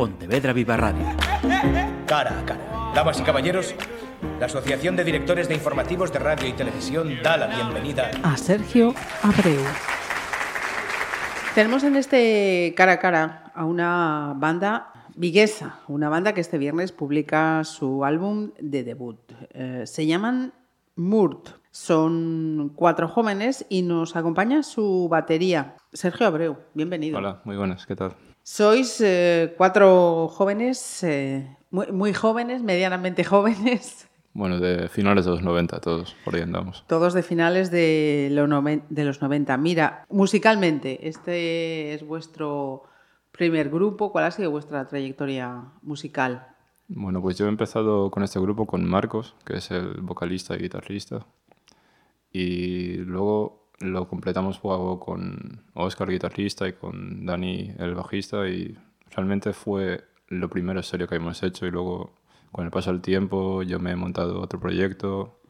Pontevedra Viva Radio. Cara a cara. Damas y caballeros, la Asociación de Directores de Informativos de Radio y Televisión da la bienvenida a Sergio Abreu. Tenemos en este cara a cara a una banda viguesa, una banda que este viernes publica su álbum de debut. Eh, se llaman Murt. Son cuatro jóvenes y nos acompaña su batería. Sergio Abreu, bienvenido. Hola, muy buenas, ¿qué tal? Sois eh, cuatro jóvenes, eh, muy, muy, jóvenes, medianamente jóvenes. Bueno, de finales de los 90, todos, por ahí andamos. Todos de finales de, lo de los 90. Mira, musicalmente, este es vuestro primer grupo. ¿Cuál ha sido vuestra trayectoria musical? Bueno, pues yo he empezado con este grupo con Marcos, que es el vocalista y guitarrista. Y luego lo completamos poco con Oscar, guitarrista, y con Dani, el bajista. Y realmente fue lo primero serio que hemos hecho. Y luego, con el paso del tiempo, yo me he montado otro proyecto.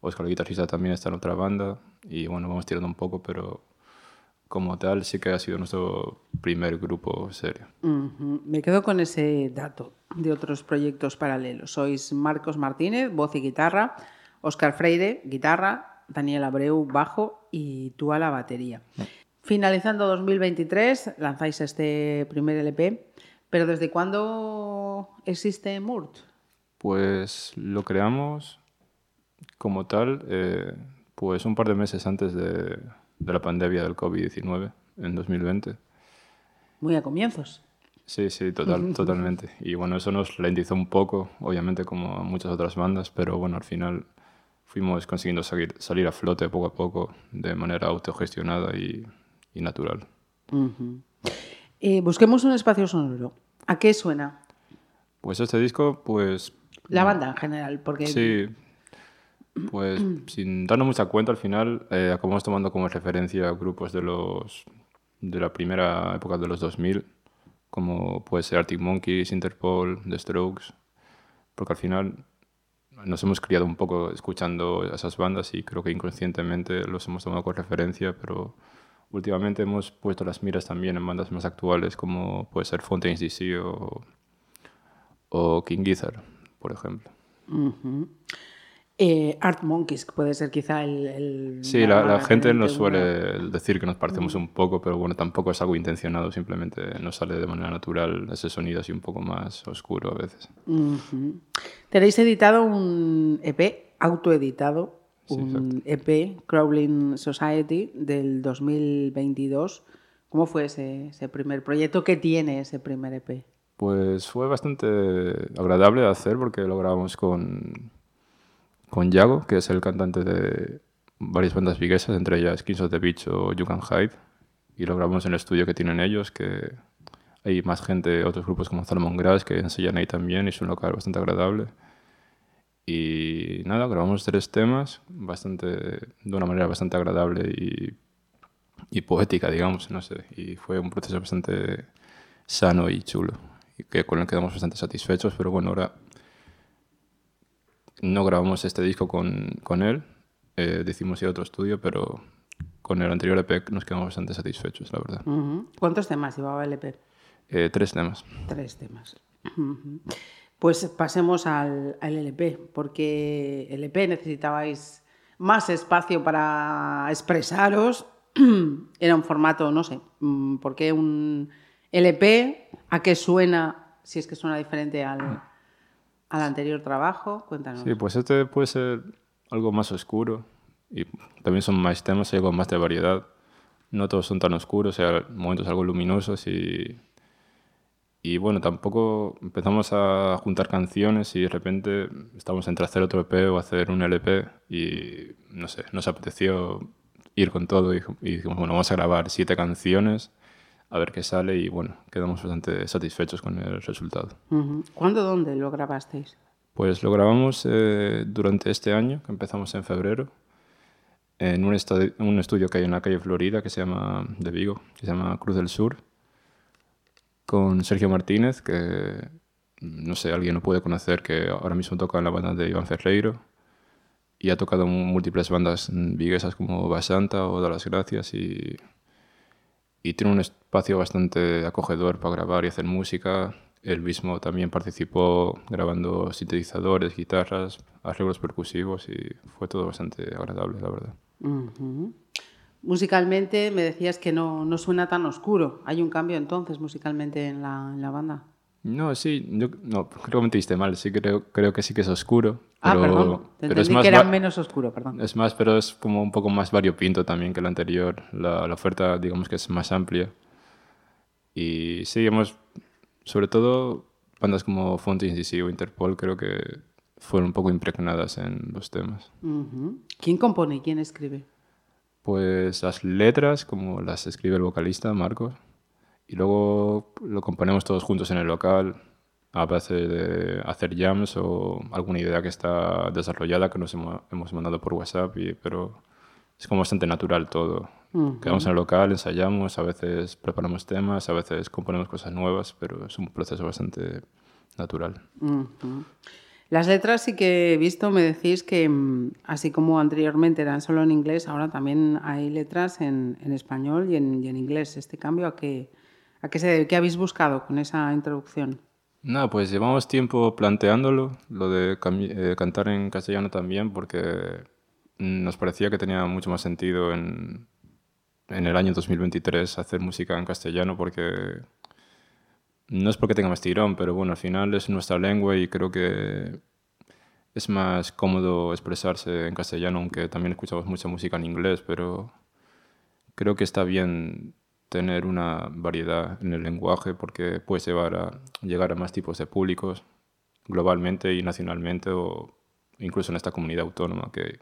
Oscar, el guitarrista, también está en otra banda. Y bueno, vamos tirando un poco, pero como tal sí que ha sido nuestro primer grupo serio. Me quedo con ese dato de otros proyectos paralelos. Sois Marcos Martínez, voz y guitarra, Oscar Freire, guitarra, Daniel Abreu, bajo y tú a la batería. Finalizando 2023, lanzáis este primer LP, pero ¿desde cuándo existe Murt? Pues lo creamos como tal, eh, pues un par de meses antes de, de la pandemia del COVID-19 en 2020. Muy a comienzos. Sí, sí, total, totalmente. Y bueno, eso nos lentizó un poco, obviamente como a muchas otras bandas, pero bueno, al final fuimos consiguiendo salir, salir a flote poco a poco de manera autogestionada y, y natural. Eh, busquemos un espacio sonoro. ¿A qué suena? Pues este disco, pues... La banda en general, porque... Sí, pues sin darnos mucha cuenta, al final eh, acabamos tomando como referencia grupos de los de la primera época de los 2000, como puede ser Arctic Monkeys, Interpol, The Strokes, porque al final nos hemos criado un poco escuchando esas bandas y creo que inconscientemente los hemos tomado como referencia, pero últimamente hemos puesto las miras también en bandas más actuales como puede ser Fontaines DC o, o King Gizzard, por ejemplo. Eh, Art Monkeys, que puede ser quizá el... sí, la, gente nos suele decir que nos parecemos un poco, pero bueno, tampoco es algo intencionado, simplemente nos sale de manera natural ese sonido así un poco más oscuro a veces. Tenéis editado un EP, autoeditado, un EP, Crawling Society, del 2022. ¿Cómo fue ese, ese primer proyecto? ¿Qué tiene ese primer EP? Pues fue bastante agradable de hacer porque lo grabamos con con Yago, que es el cantante de varias bandas viguesas, entre ellas Kings of the Beach o You Can Hide, y lo grabamos en el estudio que tienen ellos, que hay más gente, otros grupos como Salmon Grass que enseñan ahí también, y es un local bastante agradable. Y nada, grabamos tres temas bastante, de una manera bastante agradable y, y poética, digamos, no sé, y fue un proceso bastante sano y chulo, y que con el quedamos bastante satisfechos, pero bueno, ahora no grabamos este disco con, con él, eh, decimos ir a otro estudio, pero con el anterior EP nos quedamos bastante satisfechos, la verdad. ¿Cuántos temas llevaba el EP? Eh, tres temas. Tres temas. Pues pasemos al, al, LP, porque el EP necesitabais más espacio para expresaros. Era un formato, no sé, mm, ¿por qué un LP? ¿A qué suena? Si es que suena diferente al, al anterior trabajo. Cuéntanos. Sí, pues este puede ser algo más oscuro y también son más temas, hay algo más de variedad. No todos son tan oscuros, hay momentos algo luminosos y, y bueno, tampoco empezamos a juntar canciones y de repente estamos entre hacer otro EP o hacer un LP y no sé, nos apeteció ir con todo y, y dijimos, bueno, vamos a grabar siete canciones a ver qué sale y bueno, quedamos bastante satisfechos con el resultado. ¿Cuándo, dónde lo grabasteis? Pues lo grabamos eh, durante este año, que empezamos en febrero, en un, un, estudio que hay en la calle Florida, que se llama, de Vigo, que se llama Cruz del Sur, con Sergio Martínez, que no sé, alguien lo puede conocer, que ahora mismo toca en la banda de Iván Ferreiro, y ha tocado en múltiples bandas viguesas como Basanta o Da las Gracias, y y tiene un espacio bastante acogedor para grabar y hacer música. él mismo también participó grabando sintetizadores, guitarras, arreglos percusivos y fue todo bastante agradable, la verdad. Musicalmente me decías que no, no, suena tan oscuro. ¿Hay un cambio entonces musicalmente en la, en la banda? No, sí, yo, no, creo que me entendiste mal. Sí, creo, creo que sí que es oscuro. Ah, pero, perdón. Te pero es más que era menos oscuro, perdón. Es más, pero es como un poco más variopinto también que el anterior. La, la oferta, digamos que es más amplia. Y sí, hemos, sobre todo, bandas como Fonte DC o Interpol, creo que fueron un poco impregnadas en los temas. ¿Quién compone y quién escribe? Pues las letras, como las escribe el vocalista, Marcos, y luego lo componemos todos juntos en el local, a base de hacer jams o alguna idea que está desarrollada que nos hemos, mandado por WhatsApp, y, pero es como bastante natural todo. Quedamos en el local, ensayamos, a veces preparamos temas, a veces componemos cosas nuevas, pero es un proceso bastante natural. Las letras sí que he visto, me decís que mm, así como anteriormente eran solo en inglés, ahora también hay letras en, en español y en, en inglés. ¿Este cambio a qué, a qué se? ¿Qué habéis buscado con esa introducción? No, pues llevamos tiempo planteándolo, lo de eh, cantar en castellano también, porque nos parecía que tenía mucho más sentido en, en el año 2023 hacer música en castellano, porque no es porque tenga más tirón, pero bueno, al final es nuestra lengua y creo que es más cómodo expresarse en castellano, aunque también escuchamos mucha música en inglés, pero creo que está bien tener una variedad en el lenguaje porque puedes llevar a, llegar a más tipos de públicos globalmente y nacionalmente o incluso en esta comunidad autónoma que,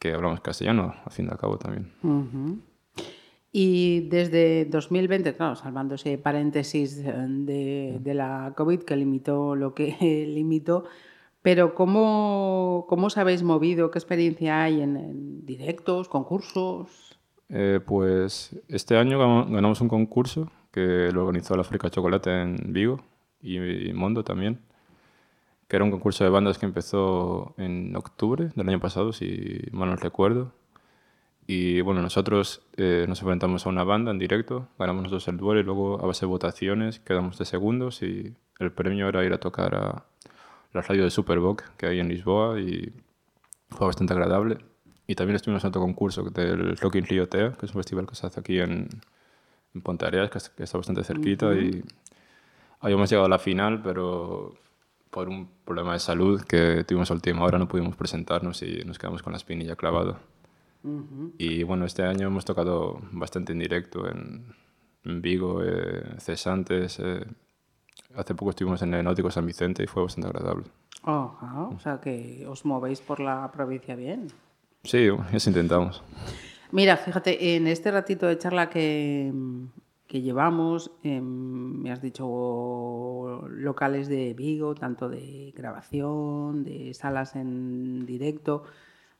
que hablamos castellano, al fin y al cabo también. Y desde 2020, claro, salvando ese paréntesis eh, de, de la COVID que limitó lo que limitó, pero ¿cómo, cómo os habéis movido? ¿Qué experiencia hay en, en directos, concursos? Eh, pues este año ganamos- un concurso que lo organizó la Fábrica de Chocolate en Vigo y, y Mondo también, que era un concurso de bandas que empezó en octubre del año pasado, si mal no recuerdo. Y bueno, nosotros eh, nos enfrentamos a una banda en directo, ganamos nosotros el duelo y luego a base de votaciones quedamos de segundos y el premio era ir a tocar a la radio de Superboc que hay en Lisboa y fue bastante agradable. Y también estuvimos en otro concurso del Rock in Rio Tea, que es un festival que se hace aquí en, en Pontareas, que, es- que está bastante cerquita. Y habíamos llegado a la final, pero por un problema de salud que tuvimos a última hora no pudimos presentarnos y nos quedamos con la espinilla clavada. Y bueno, este año hemos tocado bastante en directo en, en Vigo, eh, Cesantes. eh, hace poco estuvimos en el Náutico San Vicente y fue bastante agradable. O sea que os movéis por la provincia bien. Sí, eso intentamos. Mira, fíjate, en este ratito de charla que, que llevamos, em, me has dicho locales de Vigo, tanto de grabación, de salas en directo.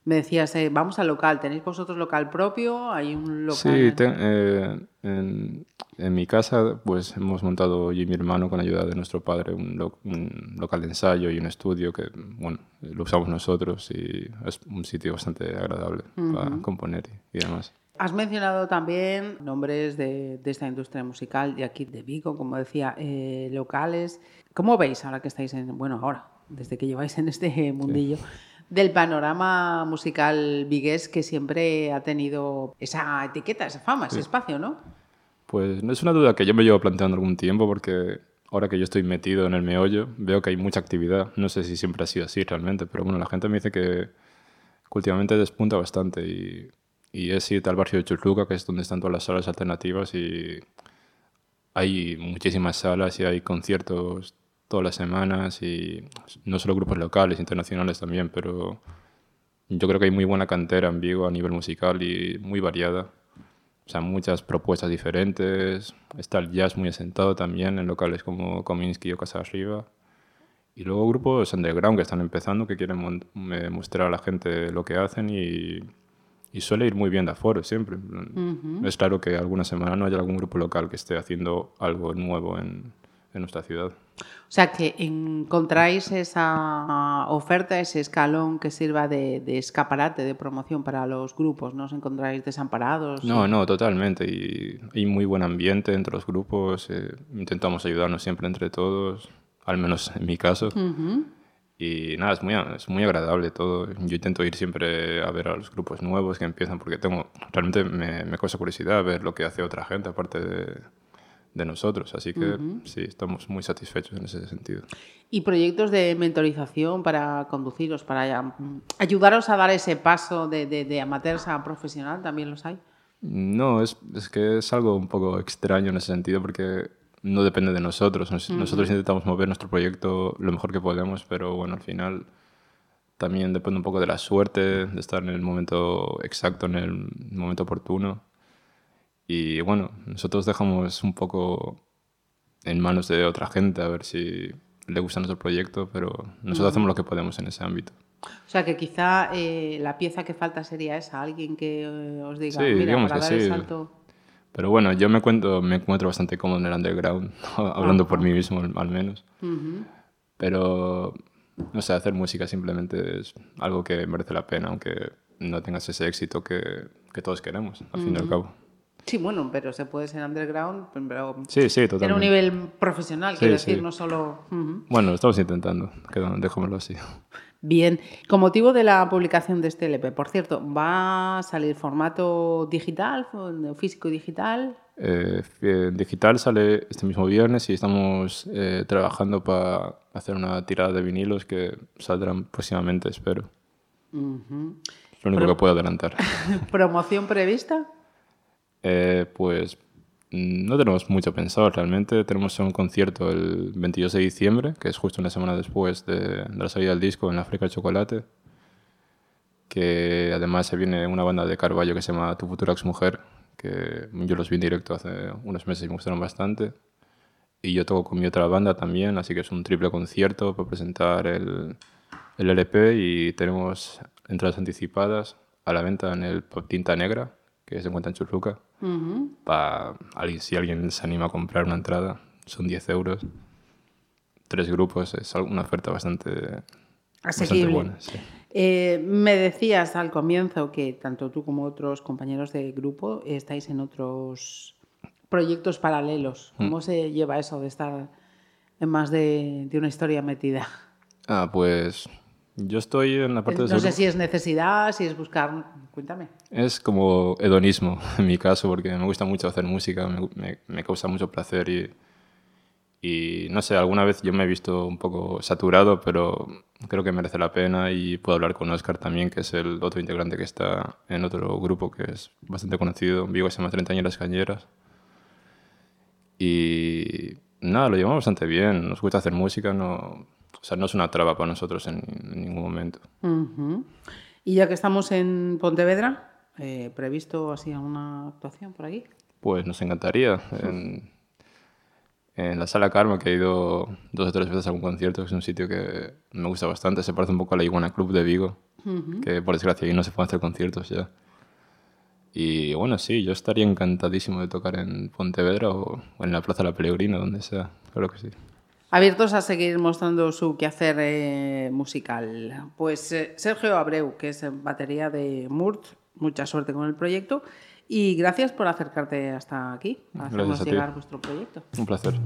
Me decías, eh, vamos al local, ¿tenéis vosotros local propio? ¿Hay un local? Sí, te- eh, en, en mi casa pues hemos montado yo y mi hermano con ayuda de nuestro padre un, lo- un local de ensayo y un estudio que bueno lo usamos nosotros y es un sitio bastante agradable para componer y, y demás. Has mencionado también nombres de, de esta industria musical de aquí de Vigo, como decía, eh, locales. ¿Cómo veis ahora que estáis en, bueno, ahora, desde que lleváis en este mundillo, del panorama musical vigués que siempre ha tenido esa etiqueta, esa fama, ese espacio, ¿no? Pues no es una duda que yo me llevo planteando algún tiempo porque ahora que yo estoy metido en el meollo veo que hay mucha actividad. No sé si siempre ha sido así realmente, pero bueno, la gente me dice que, que últimamente despunta bastante y, y es irte al barrio de Churruca, que es donde están todas las salas alternativas y hay muchísimas salas y hay conciertos todas las semanas y no solo grupos locales, internacionales también, pero yo creo que hay muy buena cantera en Vigo a nivel musical y muy variada. O sea, muchas propuestas diferentes. Está el jazz muy asentado también en locales como Kominsky o Casa Arriba. Y luego grupos underground que están empezando, que quieren eh, mostrar a la gente lo que hacen y, y suele ir muy bien de aforo siempre. Es claro que alguna semana no haya algún grupo local que esté haciendo algo nuevo en, en nuestra ciudad. O sea que encontráis esa oferta, ese escalón que sirva de, de escaparate, de promoción para los grupos, ¿no os encontráis desamparados? No, no, totalmente. Y hay muy buen ambiente entre los grupos. eh, intentamos ayudarnos siempre entre todos, al menos en mi caso. Y nada, es muy, es muy agradable todo. Yo intento ir siempre a ver a los grupos nuevos que empiezan porque tengo, realmente me, me causa curiosidad ver lo que hace otra gente aparte de, de nosotros. Así que sí, estamos muy satisfechos en ese sentido. Y proyectos de mentorización para conduciros, para ya- ayudaros a dar ese paso de, de, de amateurs a profesional, ¿también los hay? No, es, es que es algo un poco extraño en ese sentido porque no depende de nosotros. Nos- Nosotros intentamos mover nuestro proyecto lo mejor que podemos, pero bueno, al final también depende un poco de la suerte, de estar en el momento exacto, en el momento oportuno. Y bueno, nosotros dejamos un poco en manos de otra gente a ver si le gusta nuestro proyecto, pero nosotros hacemos lo que podemos en ese ámbito. O sea que quizá eh, la pieza que falta sería esa, alguien que eh, os diga, Sí, mira, para que dar el sí. salto. Pero bueno, yo me, cuento, me encuentro bastante cómodo en el underground, hablando por mí mismo al menos. Pero, no sé, hacer música simplemente es algo que merece la pena, aunque no tengas ese éxito que, que todos queremos, al fin y al cabo. Sí, bueno, pero se puede ser underground, pero Sí, sí, en un totalmente. nivel profesional, Sí, quiero sí. decir, no solo... Bueno, lo estamos intentando, dejémoslo así. Bien, con motivo de la publicación de este LP, por cierto, ¿va a salir formato digital, físico y digital? Eh, fi- digital sale este mismo viernes y estamos eh, trabajando para hacer una tirada de vinilos que saldrán próximamente, espero. Es lo único que puedo adelantar. ¿Promoción prevista? Eh, pues mm, no tenemos mucho pensado realmente. Tenemos un concierto el 22 de diciembre, que es justo una semana después de, de la salida del disco en la África Chocolate. Que además se viene una banda de Carballo que se llama Tu Futura Ex Mujer, que yo los vi en directo hace unos meses y me gustaron bastante. Y yo toco con mi otra banda también, así que es un triple concierto para presentar el, el LP y tenemos entradas anticipadas a la venta en el Tinta Negra, que se encuentra en Churruca. Ujú. Pa- alguien- si alguien se anima a comprar una entrada, son 10 euros. Tres grupos, es una oferta bastante, bastante buena. sí. Eh, me decías al comienzo que tanto tú como otros compañeros de grupo estáis en otros proyectos paralelos. Mm. ¿Cómo se lleva eso de estar en más de, de una historia metida? Ah, pues yo estoy en la parte de No sé si es necesidad, si es buscar... Cuéntame. Es como hedonismo en mi caso, porque me gusta mucho hacer música, me, me- me causa mucho placer y, y no sé, alguna vez yo me he visto un poco saturado, pero creo que merece la pena y puedo hablar con Oscar también, que es el otro integrante que está en otro grupo que es bastante conocido en Vigo, se llama 30 años las cañeras. Y nada, lo llevamos bastante bien, nos gusta hacer música, no, o sea, no es una traba para nosotros en, en ningún momento. Ujú. Y ya que estamos en Pontevedra, eh, ¿previsto así alguna actuación por aquí? Pues nos encantaría. En, en la Sala Karma, que he ido dos o tres veces a un concierto, que es un sitio que me gusta bastante. Se parece un poco a la Iguana Club de Vigo, que por desgracia ahí no se pueden hacer conciertos ya. Y bueno, sí, yo estaría encantadísimo de tocar en Pontevedra o, en la Plaza de la Pellegrina, donde sea. Claro que sí. Abiertos a seguir mostrando su quehacer eh, musical. Pues eh, Sergio Abreu, que es batería de Murt, mucha suerte con el proyecto y gracias por acercarte hasta aquí, para Gracias hacernos a llegar vuestro proyecto. Un placer.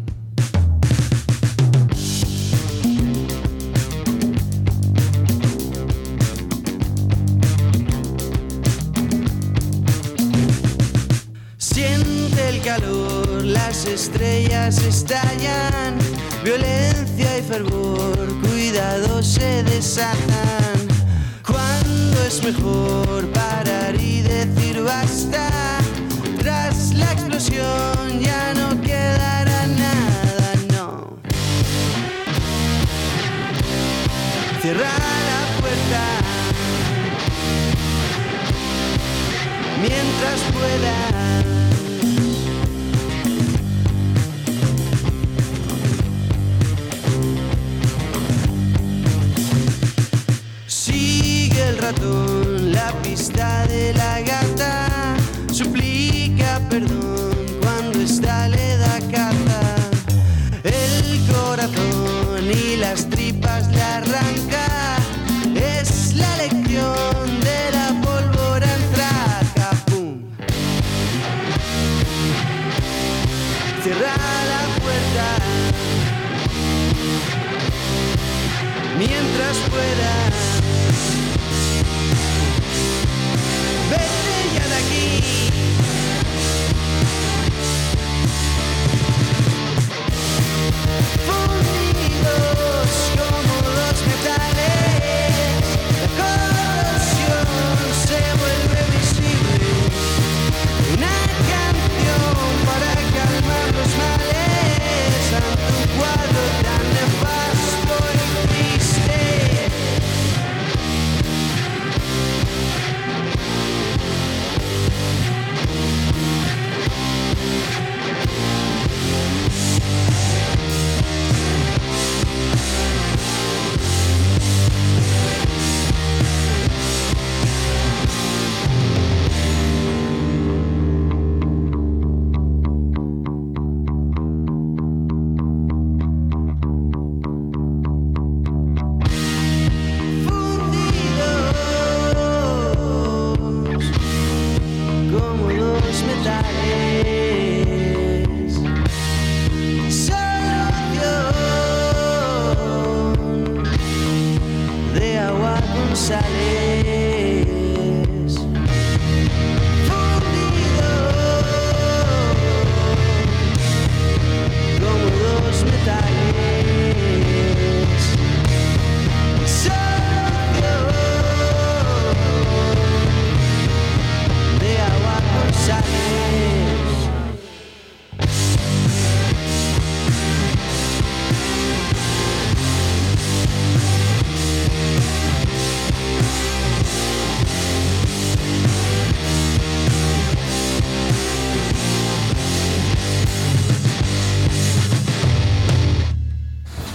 Siente el calor, las estrellas estallan, violencia y fervor, cuidado se desatan. Cuando es mejor parar y decir basta, tras la explosión ya no quedará nada, no. Cierra la puerta mientras pueda.